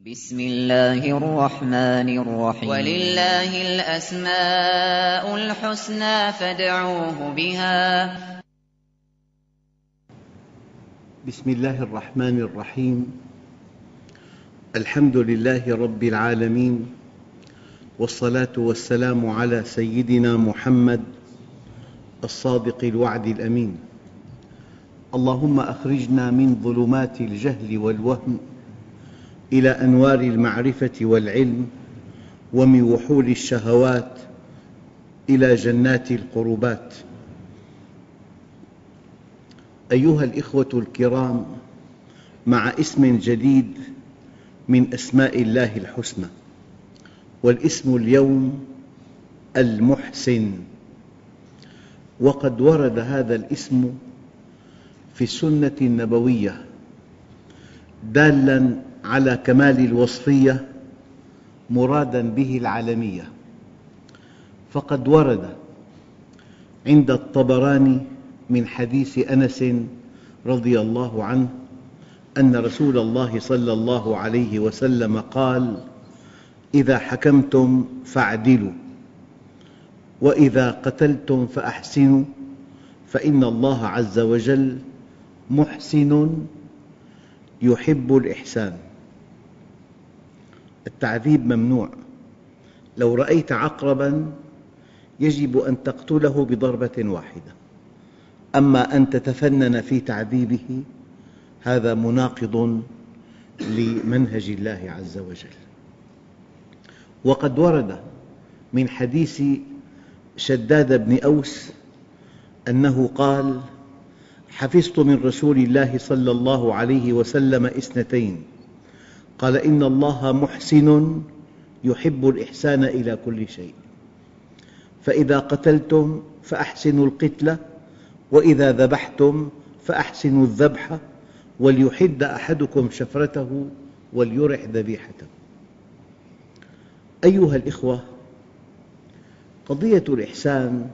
بسم الله الرحمن الرحيم. ولله الأسماء الحسنى فادعوه بها. بسم الله الرحمن الرحيم. الحمد لله رب العالمين. والصلاة والسلام على سيدنا محمد الصادق الوعد الأمين. اللهم أخرجنا من ظلمات الجهل والوهم إلى أنوار المعرفة والعلم ومن وحول الشهوات إلى جنات القربات. أيها الأخوة الكرام مع اسم جديد من أسماء الله الحسنى والاسم اليوم المحسن. وقد ورد هذا الاسم في السنة النبوية دالاً على كمال الوصفية مراداً به العالمية. فقد ورد عند الطبراني من حديث أنس رضي الله عنه أن رسول الله صلى الله عليه وسلم قال إذا حكمتم فاعدلوا وإذا قتلتم فأحسنوا فإن الله عز وجل محسن يحب الإحسان. التعذيب ممنوع. لو رأيت عقرباً يجب أن تقتله بضربة واحدة. أما أن تتفنن في تعذيبه هذا مناقض لمنهج الله عز وجل. وقد ورد من حديث شداد بن أوس أنه قال حفظت من رسول الله صلى الله عليه وسلم اثنتين قال إن الله محسن يحب الإحسان إلى كل شيء. فإذا قتلتم فأحسنوا القتلة وإذا ذبحتم فأحسنوا الذبح وليحد أحدكم شفرته وليرح ذبيحته. أيها الأخوة قضية الإحسان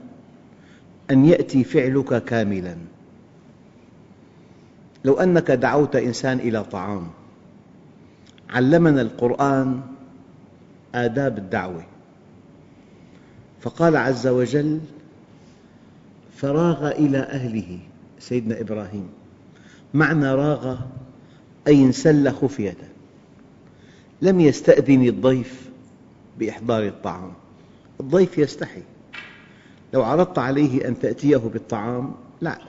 أن يأتي فعلك كاملاً. لو أنك دعوت إنسان إلى طعام علمنا القرآن آداب الدعوة. فقال عز وجل فراغ إلى أهله. سيدنا إبراهيم معنى راغ أي انسل خفية. لم يستأذن الضيف بإحضار الطعام. الضيف يستحي. لو عرضت عليه أن تأتيه بالطعام لا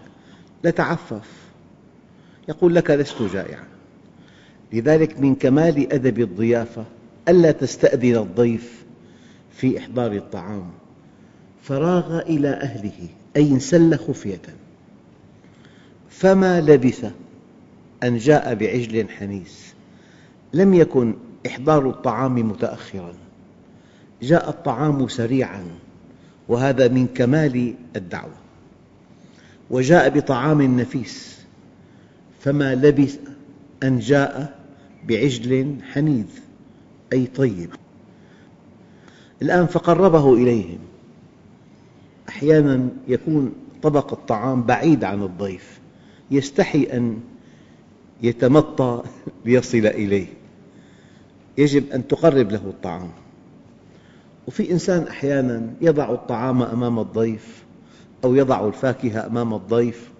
لتعفف يقول لك لست جائعا. لذلك من كمال أدب الضيافة ألا تستأذن الضيف في إحضار الطعام. فراغ إلى أهله أي انسل خفية. فما لبث أن جاء بعجل حنيس. لم يكن إحضار الطعام متأخراً. جاء الطعام سريعاً وهذا من كمال الدعوة. وجاء بطعام نفيس. فما لبث أن جاء بعجل حنيذ أي طيب. الآن فقربه إليهم. أحياناً يكون طبق الطعام بعيد عن الضيف يستحي أن يتمطى ليصل إليه. يجب أن تقرب له الطعام. وفي إنسان أحياناً يضع الطعام أمام الضيف أو يضع الفاكهة أمام الضيف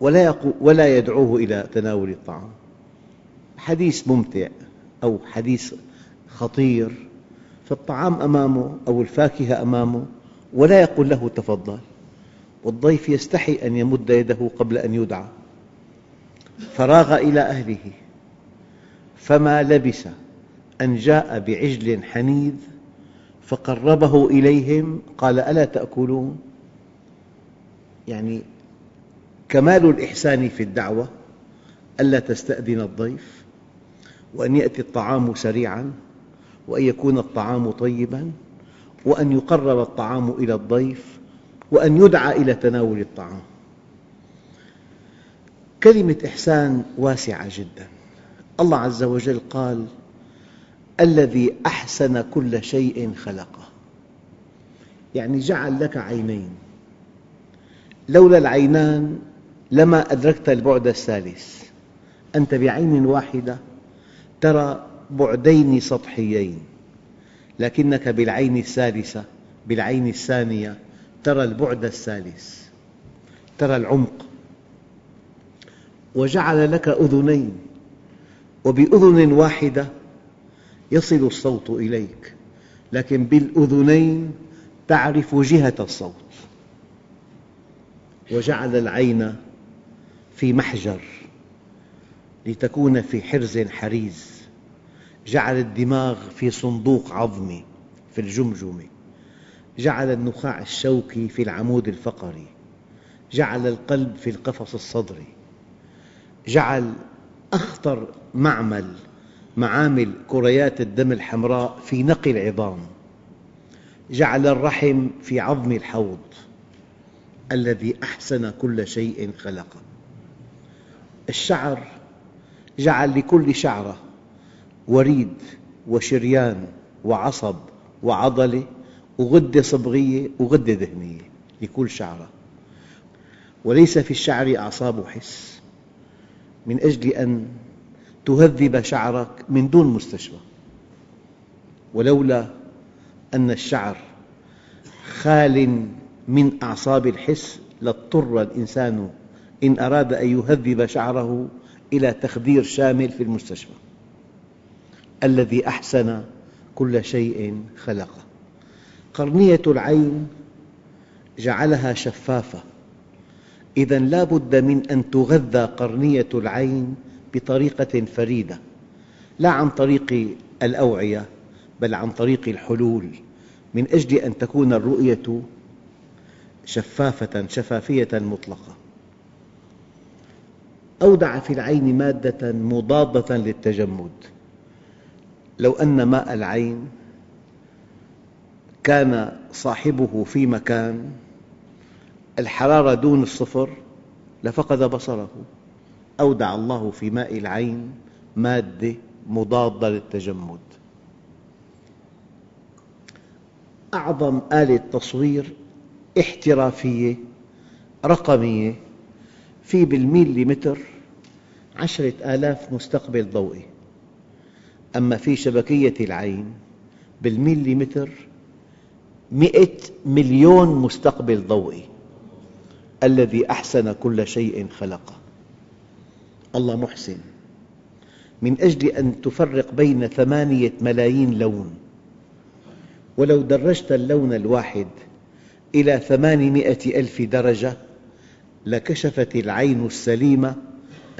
ولا, يدعوه إلى تناول الطعام. حديث ممتع أو حديث خطير فالطعام أمامه أو الفاكهة أمامه ولا يقول له تفضل والضيف يستحي أن يمد يده قبل أن يدعى. فراغ إلى أهله فما لبث أن جاء بعجل حنيذ فقربه إليهم قال ألا تأكلون؟ يعني كمال الإحسان في الدعوة ألا تستأذن الضيف. وأن يأتي الطعام سريعاً وأن يكون الطعام طيباً وأن يقرب الطعام إلى الضيف وأن يدعى إلى تناول الطعام. كلمة إحسان واسعة جداً. الله عز وجل قال الذي أحسن كل شيء خلقه. يعني جعل لك عينين. لولا العينان لما أدركت البعد الثالث. أنت بعين واحدة ترى بعدين سطحيين لكنك بالعين الثالثة بالعين الثانية ترى البعد الثالث ترى العمق. وجعل لك أذنين وبأذن واحدة يصل الصوت إليك لكن بالأذنين تعرف جهة الصوت. وجعل العين في محجر. لتكون في حرز حريز. جعل الدماغ في صندوق عظمي في الجمجمة. جعل النخاع الشوكي في العمود الفقري. جعل القلب في القفص الصدري. جعل أخطر معمل معامل كريات الدم الحمراء في نقي العظام. جعل الرحم في عظم الحوض. الذي أحسن كل شيء خلقه. الشعر جعل لكل شعرة وريد وشريان وعصب وعضلة وغدة صبغية وغدة دهنية لكل شعرة. وليس في الشعر أعصاب حس من أجل أن تهذب شعرك من دون مستشفى. ولولا أن الشعر خال من أعصاب الحس لاضطر الإنسان إن أراد أن يهذب شعره إلى تخدير شامل في المستشفى. الذي أحسن كل شيء خلقه. قرنية العين جعلها شفافة. إذا لا بد من أن تغذى قرنية العين بطريقة فريدة لا عن طريق الأوعية بل عن طريق الحلول من أجل أن تكون الرؤية شفافة شفافية مطلقة. أودع في العين مادة مضادة للتجمد. لو أن ماء العين كان صاحبه في مكان الحرارة دون الصفر لفقد بصره. أودع الله في ماء العين مادة مضادة للتجمد. أعظم آلة تصوير احترافية رقمية في بالميليمتر عشرة آلاف مستقبل ضوئي. أما في شبكية العين بالميليمتر مئة مليون مستقبل ضوئي. الذي أحسن كل شيء خلقه. الله محسن. من أجل أن تفرق بين ثمانية ملايين لون. ولو درجت اللون الواحد إلى ثمانمائة ألف درجة لكشفت العين السليمة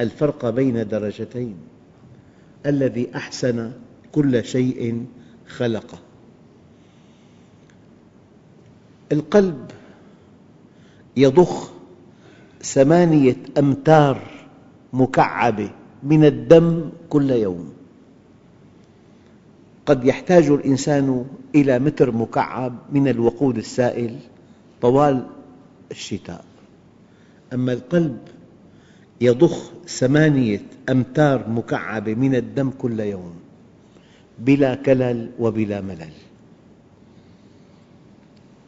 الفرق بين درجتين الذي أحسن كل شيء خلقه. القلب يضخ ثمانية أمتار مكعبة من الدم كل يوم. قد يحتاج الإنسان إلى متر مكعب من الوقود السائل طوال الشتاء. أما القلب يضخ ثمانية أمتار مكعبة من الدم كل يوم بلا كلل وبلا ملل.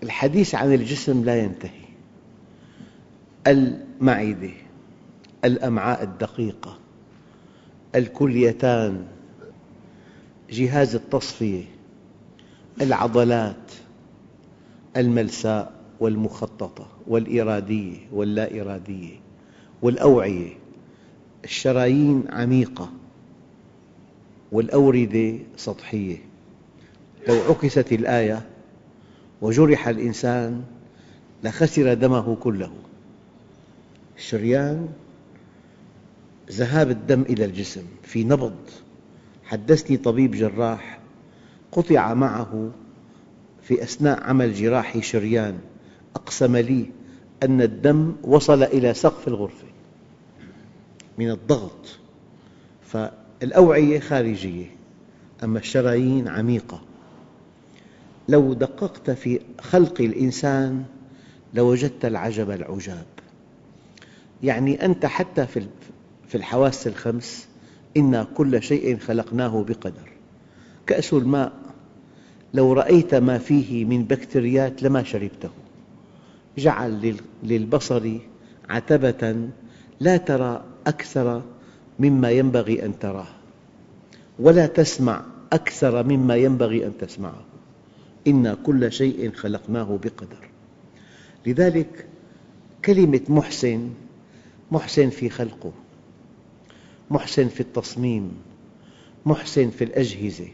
الحديث عن الجسم لا ينتهي. المعدة الأمعاء الدقيقة الكليتان جهاز التصفية العضلات الملساء. والمخططة والإرادية واللا إرادية والأوعية. الشرايين عميقة والأوردة سطحية. لو عكست الآية وجرح الإنسان لخسر دمه كله. الشريان ذهاب الدم إلى الجسم في نبض. حدثني طبيب جراح قطع معه في أثناء عمل جراحي شريان. أقسم لي أن الدم وصل إلى سقف الغرفة من الضغط. فالأوعية خارجية أما الشرايين عميقة. لو دققت في خلق الإنسان لوجدت العجب العجاب. يعني أنت حتى في الحواس الخمس إنا كل شيء خلقناه بقدر. كأس الماء لو رأيت ما فيه من بكتريات لما شربته. جعل للبصر عتبة لا ترى أكثر مما ينبغي أن تراه ولا تسمع أكثر مما ينبغي أن تسمعه. إنا كل شيء خلقناه بقدر. لذلك كلمة محسن محسن في خلقه محسن في التصميم محسن في الأجهزة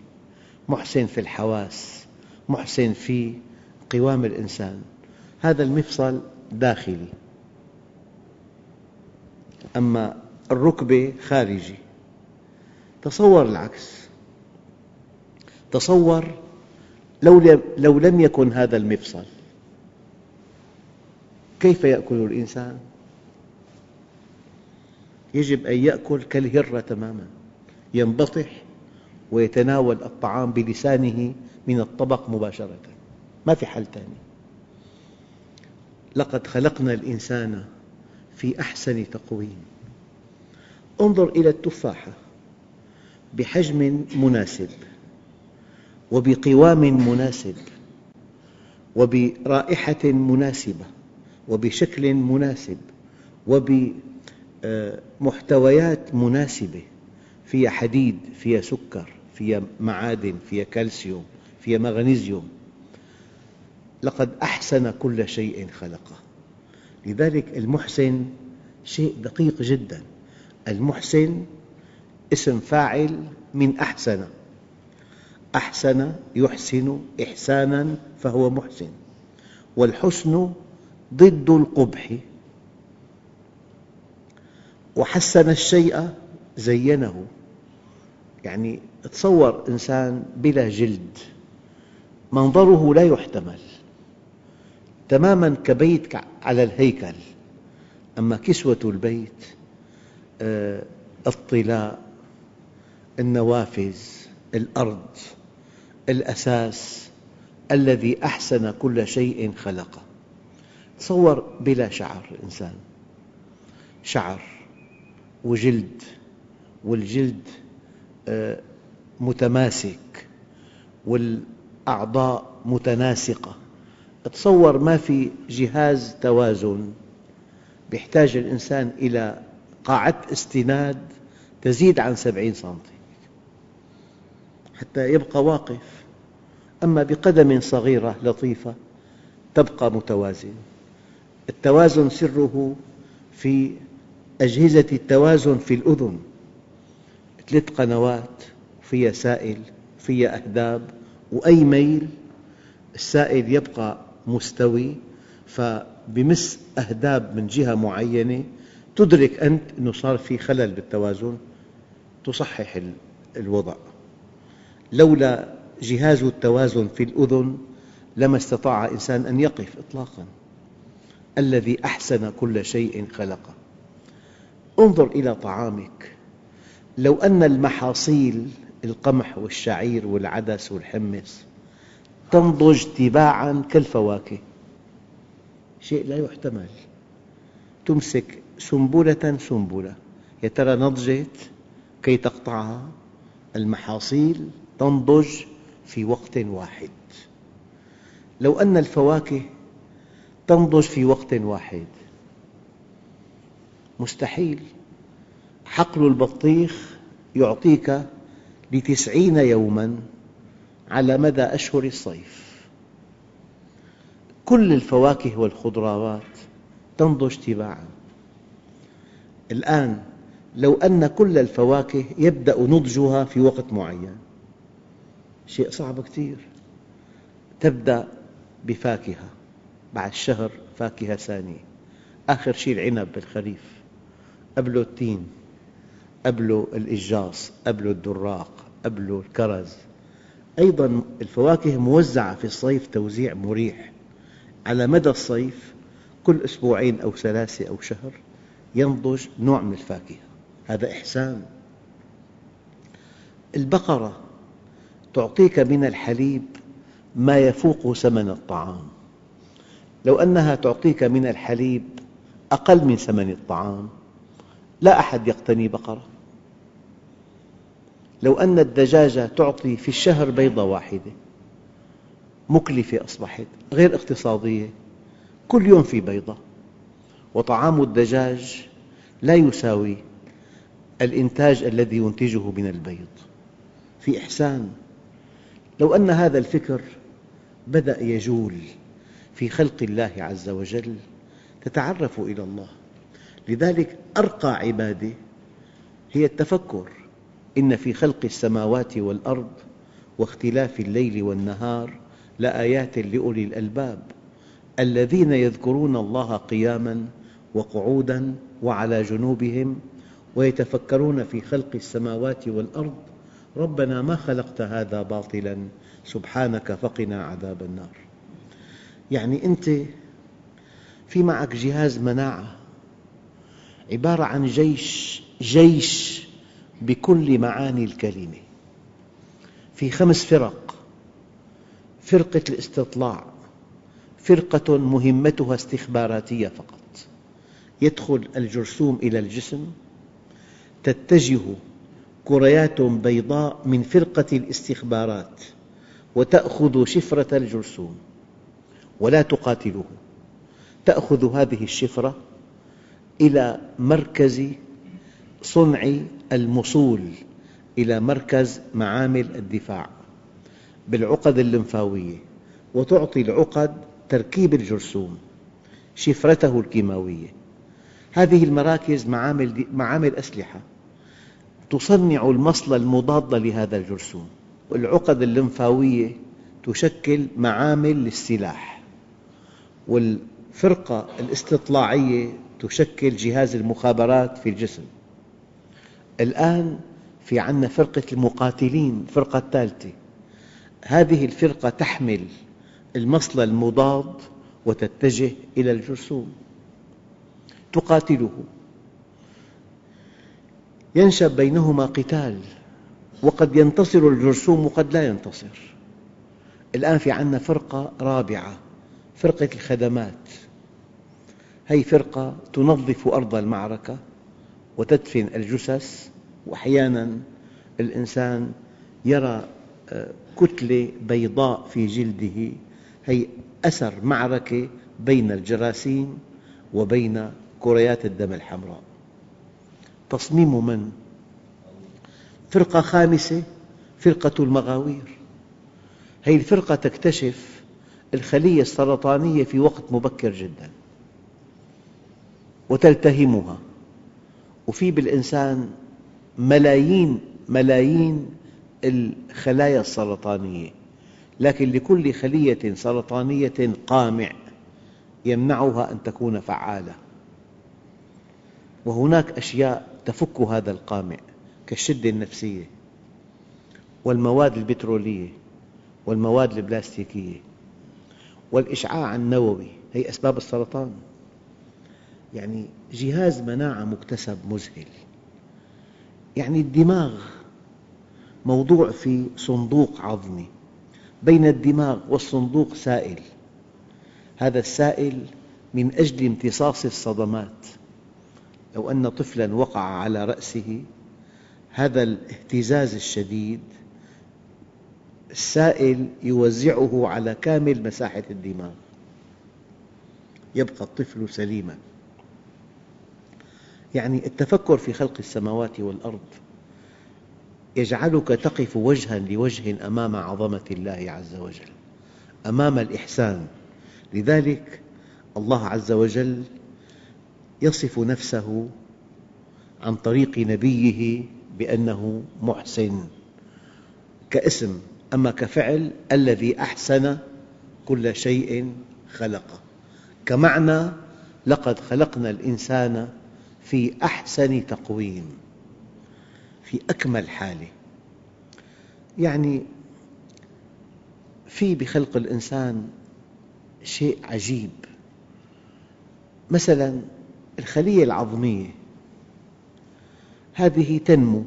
محسن في الحواس محسن في قوام الإنسان. هذا المفصل داخلي. أما الركبة خارجي. تصور العكس. تصور لو لم يكن هذا المفصل كيف يأكل الإنسان؟ يجب أن يأكل كالهرة تماماً. ينبطح ويتناول الطعام بلسانه من الطبق مباشرة. ما في حل ثاني لقد خلقنا الإنسان في أحسن تقويم. انظر إلى التفاحة بحجم مناسب وبقوام مناسب وبرائحة مناسبة وبشكل مناسب وبمحتويات مناسبة فيها حديد فيها سكر فيها معادن فيها كالسيوم فيها مغنيسيوم. لقد أحسن كل شيء خلقه. لذلك المحسن شيء دقيق جدا. المحسن اسم فاعل من أحسن. أحسن يحسن إحسانا فهو محسن. والحسن ضد القبح. وحسن الشيء زينه. يعني تصور إنسان بلا جلد. منظره لا يحتمل. تماماً كبيت على الهيكل. أما كسوة البيت آه، الطلاء النوافذ الأرض الأساس الذي أحسن كل شيء خلقه. تصور بلا شعر الإنسان. شعر وجلد والجلد آه، متماسك والأعضاء متناسقة. تصور ما في جهاز توازن يحتاج الإنسان إلى قاعدة استناد تزيد عن سبعين سنتي حتى يبقى واقف. أما بقدم صغيرة لطيفة تبقى متوازن. التوازن سره في أجهزة التوازن في الأذن. ثلاث قنوات فيها سائل فيها أهداب وأي ميل السائل يبقى مستوي فبمس أهداب من جهة معينة تدرك أنت أنه صار في خلل بالتوازن تصحح الوضع. لولا جهاز التوازن في الأذن لما استطاع إنسان أن يقف إطلاقاً. الذي أحسن كل شيء خلقه. انظر إلى طعامك. لو أن المحاصيل القمح والشعير والعدس والحمص تنضج تباعاً كالفواكه. شيء لا يحتمل. تمسك سنبلة سنبلة. يا ترى نضجت؟ كي تقطعها. المحاصيل تنضج في وقت واحد. لو أن الفواكه تنضج في وقت واحد. مستحيل. حقل البطيخ يعطيك لتسعين يوماً. على مدى أشهر الصيف. كل الفواكه والخضروات تنضج تباعاً الآن لو أن كل الفواكه يبدأ نضجها في وقت معين شيء صعب كثير. تبدأ بفاكهة بعد شهر فاكهة ثانية. آخر شيء العنب بالخريف قبله التين قبله الإجاص قبله الدراق قبله الكرز. أيضاً الفواكه موزعة في الصيف توزيع مريح. على مدى الصيف كل أسبوعين أو ثلاثة أو شهر ينضج نوع من الفاكهة. هذا إحسان. البقرة تعطيك من الحليب ما يفوق ثمن الطعام. لو أنها تعطيك من الحليب أقل من ثمن الطعام لا أحد يقتني بقرة. لو أن الدجاجة تعطي في الشهر بيضة واحدة مكلفة أصبحت غير اقتصادية كل يوم في بيضة. وطعام الدجاج لا يساوي الإنتاج الذي ينتجه من البيض. في إحسان لو أن هذا الفكر بدأ يجول في خلق الله عز وجل تتعرف إلى الله. لذلك أرقى عبادة هي التفكر إن في خلق السماوات والأرض واختلاف الليل والنهار لآيات لأولي الألباب الذين يذكرون الله قياماً وقعوداً وعلى جنوبهم ويتفكرون في خلق السماوات والأرض ربنا ما خلقت هذا باطلاً سبحانك فقنا عذاب النار يعني أنت في معك جهاز مناعة عبارة عن جيش جيش بكل معاني الكلمة. في خمس فرق. فرقة الاستطلاع. فرقة مهمتها استخباراتية فقط. يدخل الجرثوم إلى الجسم. تتجه كريات بيضاء من فرقة الاستخبارات وتأخذ شفرة الجرثوم. ولا تقاتله. تأخذ هذه الشفرة إلى مركز صنع المصول إلى مركز معامل الدفاع بالعقد اللمفاوية وتعطي العقد تركيب الجرثوم شفرته الكيماوية. هذه المراكز معامل, معامل أسلحة تصنع المصل المضاد لهذا الجرثوم. والعقد اللمفاوية تشكل معامل للسلاح والفرقة الاستطلاعية تشكل جهاز المخابرات في الجسم. الآن في عندنا فرقة المقاتلين الفرقة الثالثة. هذه الفرقة تحمل المصل المضاد وتتجه إلى الجرثوم. تقاتله. ينشب بينهما قتال وقد ينتصر الجرثوم وقد لا ينتصر. الآن في عندنا فرقة رابعة فرقة الخدمات. هذه فرقة تنظف أرض المعركة. وتدفن الجثث وأحياناً الإنسان يرى آه، كتلة بيضاء في جلده هي أثر معركة بين الجراثيم وبين كريات الدم الحمراء. تصميم من؟ فرقة خامسة فرقة المغاوير. هذه الفرقة تكتشف الخلية السرطانية في وقت مبكر جداً وتلتهمها. وفي بالإنسان ملايين ملايين الخلايا السرطانية. لكن لكل خلية سرطانية قامع يمنعها أن تكون فعالة. وهناك أشياء تفك هذا القامع كالشدة النفسية والمواد البترولية والمواد البلاستيكية والإشعاع النووي. هي أسباب السرطان. يعني جهاز مناعة مكتسب مذهل. يعني الدماغ موضوع في صندوق عظمي بين الدماغ والصندوق سائل. هذا السائل من أجل امتصاص الصدمات. لو أن طفلاً وقع على رأسه هذا الاهتزاز الشديد السائل يوزعه على كامل مساحة الدماغ. يبقى الطفل سليماً. يعني التفكر في خلق السماوات والأرض يجعلك تقف وجها لوجه أمام عظمة الله عز وجل أمام الإحسان. لذلك الله عز وجل يصف نفسه عن طريق نبيه بأنه محسن كاسم أما كفعل الذي أحسن كل شيء خلقه. كمعنى لقد خلقنا الإنسان في أحسن تقويم في أكمل حالة يعني في بخلق الإنسان شيء عجيب. مثلاً الخلية العظمية هذه تنمو.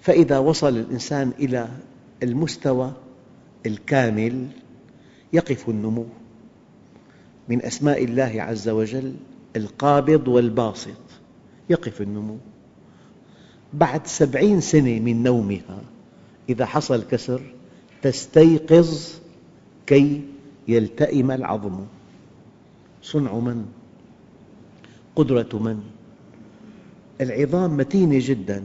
فإذا وصل الإنسان إلى المستوى الكامل يقف النمو. من أسماء الله عز وجل القابض والباسط يقف النمو بعد سبعين سنة من نومها إذا حصل كسر تستيقظ كي يلتئم العظم صنع من؟ قدرة من؟ العظام متينة جداً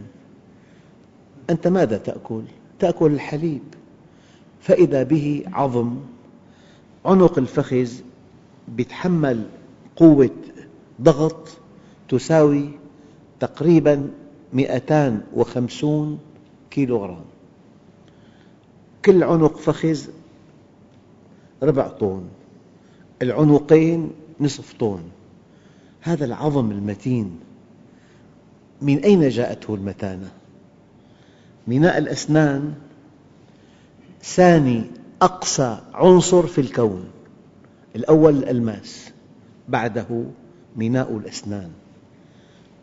أنت ماذا تأكل؟ تأكل الحليب فإذا به عظم عنق الفخذ يتحمل قوة ضغط تساوي تقريبا 250 كيلوغرام. كل عنق فخذ ربع طن. العنقين نصف طن. هذا العظم المتين من أين جاءته المتانة؟ ميناء الأسنان ثاني أقصى عنصر في الكون الأول الألماس بعده ميناء الأسنان.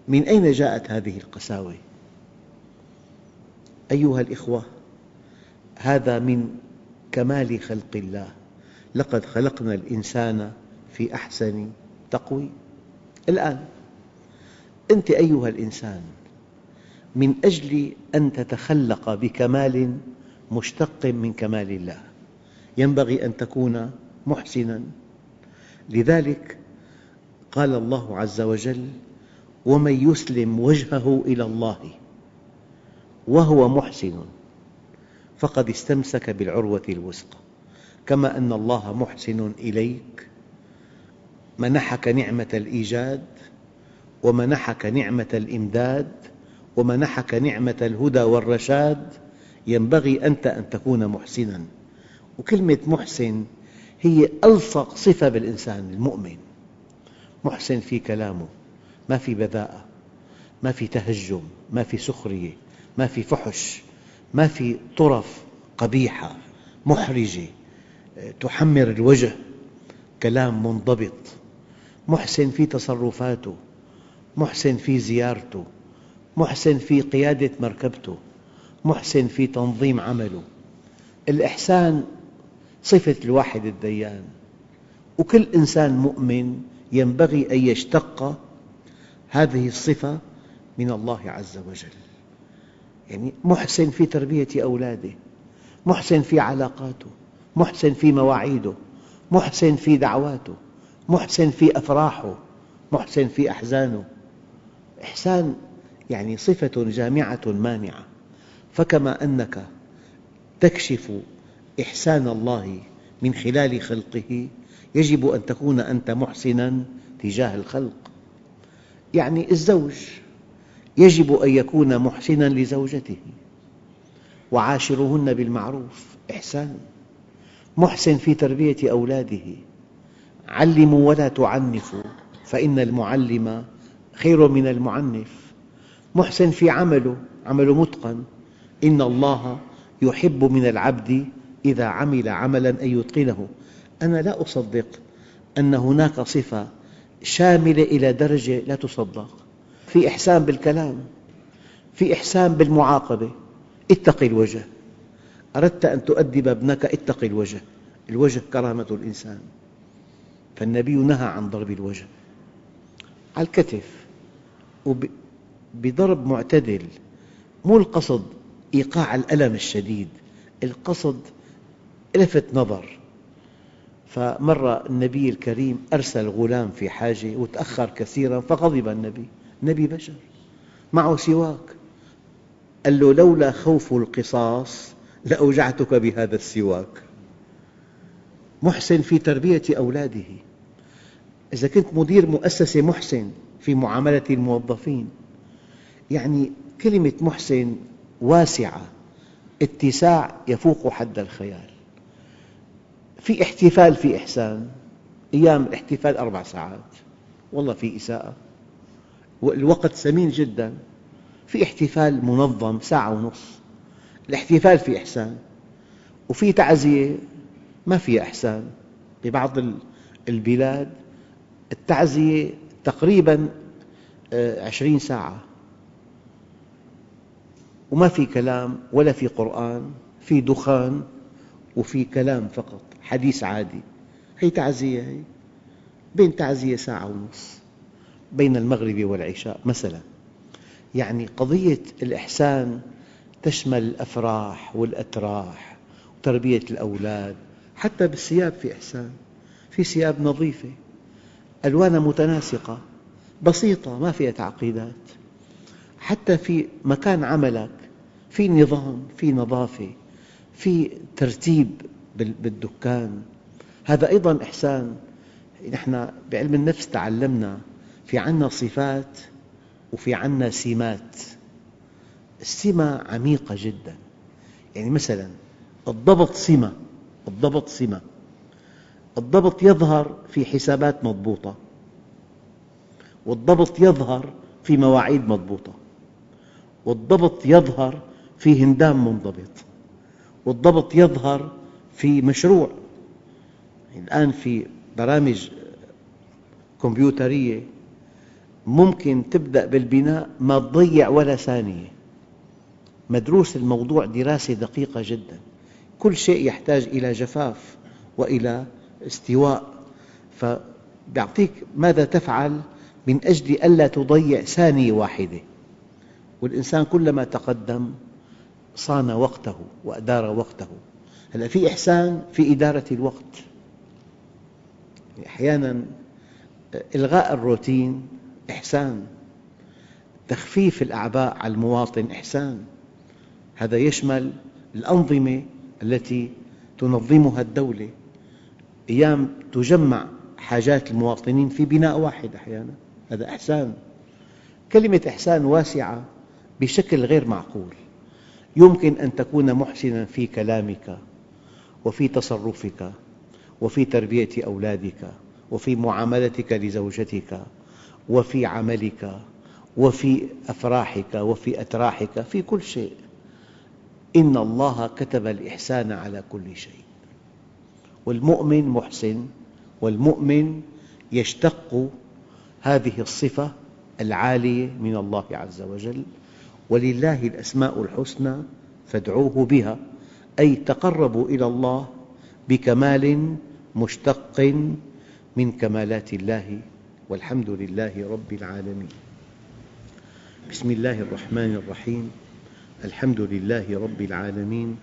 من أين جاءت هذه القساوة؟ أيها الأخوة هذا من كمال خلق الله. لقد خلقنا الإنسان في أحسن تقويم الآن أنت أيها الإنسان من أجل أن تتخلق بكمال مشتق من كمال الله ينبغي أن تكون محسناً. لذلك قال الله عز وجل ومن يسلم وجهه إلى الله وهو محسن فقد استمسك بالعروة الوثقى كما أن الله محسن إليك منحك نعمة الإيجاد ومنحك نعمة الإمداد ومنحك نعمة الهدى والرشاد. ينبغي أنت أن تكون محسناً. وكلمة محسن هي ألصق صفة بالإنسان المؤمن. محسن في كلامه ما في بذاءة ما في تهجم ما في سخرية ما في فحش ما في طرف قبيحة محرجة تحمر الوجه كلام منضبط. محسن في تصرفاته محسن في زيارته محسن في قيادة مركبته محسن في تنظيم عمله. الإحسان صفة الواحد الديان. وكل إنسان مؤمن ينبغي أن يشتق هذه الصفة من الله عز وجل. يعني محسن في تربية أولاده محسن في علاقاته محسن في مواعيده محسن في دعواته محسن في أفراحه محسن في أحزانه. إحسان يعني صفة جامعة مانعة. فكما أنك تكشف إحسان الله من خلال خلقه يجب أن تكون أنت محسناً تجاه الخلق. يعني الزوج يجب أن يكون محسناً لزوجته وعاشرهن بالمعروف إحسان. محسن في تربية أولاده. علموا ولا تعنفوا فإن المعلم خير من المعنف. محسن في عمله عمله متقن. إن الله يحب من العبد إذا عمل عملاً أن يتقنه. أنا لا أصدق أن هناك صفة شاملة إلى درجة لا تصدق. في إحسان بالكلام في إحسان بالمعاقبة. اتق الوجه. أردت أن تؤدب ابنك اتق الوجه. الوجه كرامة الإنسان. فالنبي نهى عن ضرب الوجه. على الكتف. بضرب معتدل. مو القصد إيقاع الألم الشديد. القصد لفت نظر. فمرة النبي الكريم أرسل غلام في حاجة وتأخر كثيرا فغضب النبي. النبي بشر معه سواك. قال له لولا خوف القصاص لأوجعتك بهذا السواك. محسن في تربية أولاده. إذا كنت مدير مؤسسة محسن في معاملة الموظفين يعني كلمة محسن واسعة اتساع يفوق حد الخيال. في احتفال في إحسان. أيام الاحتفال أربع ساعات. والله في إساءة. والوقت ثمين جدا. في احتفال منظم ساعة ونصف الاحتفال في إحسان. وفي تعزية. ما فيها إحسان. ببعض البلاد التعزية تقريباً آه، عشرين ساعة. وما في كلام ولا في قرآن. في دخان. وفي كلام فقط. حديث عادي. هي تعزية هي. بين تعزية ساعة ونصف بين المغرب والعشاء مثلا. يعني قضية الإحسان تشمل الأفراح والأتراح وتربية الأولاد. حتى بالثياب في إحسان. في ثياب نظيفة. ألوانها متناسقة. بسيطة ما فيها تعقيدات. حتى في مكان عملك. في نظام في نظافة. في ترتيب بالدكان. هذا أيضا إحسان. نحن بعلم النفس تعلمنا في عنا صفات وفي عنا سمات. السمة عميقة جدا. يعني مثلا الضبط سمة الضبط سمة. الضبط يظهر في حسابات مضبوطة. والضبط يظهر في مواعيد مضبوطة. والضبط يظهر في هندام منضبط. والضبط يظهر في مشروع. الآن في برامج كمبيوترية ممكن تبدأ بالبناء ما تضيع ولا ثانية. مدروس الموضوع دراسة دقيقة جدا. كل شيء يحتاج إلى جفاف وإلى استواء. فيعطيك ماذا تفعل من أجل ألا تضيع ثانية واحدة. والإنسان كلما تقدم صان وقته وأدار وقته. هلا في إحسان في إدارة الوقت. أحيانا إلغاء الروتين إحسان تخفيف الأعباء على المواطن إحسان. هذا يشمل الأنظمة التي تنظمها الدولة. أيام تجمع حاجات المواطنين في بناء واحد أحيانا. هذا إحسان. كلمة إحسان واسعة بشكل غير معقول. يمكن أن تكون محسناً في كلامك. وفي تصرفك وفي تربية أولادك وفي معاملتك لزوجتك وفي عملك وفي أفراحك وفي أتراحك في كل شيء. إن الله كتب الإحسان على كل شيء. والمؤمن محسن والمؤمن يشتق هذه الصفة العالية من الله عز وجل. ولله الأسماء الحسنى فادعوه بها. أي تقربوا إلى الله بكمال مشتق من كمالات الله والحمد لله رب العالمين. بسم الله الرحمن الرحيم. الحمد لله رب العالمين.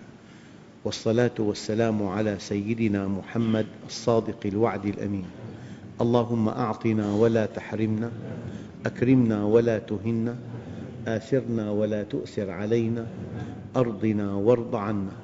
والصلاة والسلام على سيدنا محمد الصادق الوعد الأمين. اللهم أعطنا ولا تحرمنا أكرمنا ولا تهنا آثرنا ولا تؤثر علينا أرضنا وارض عنا.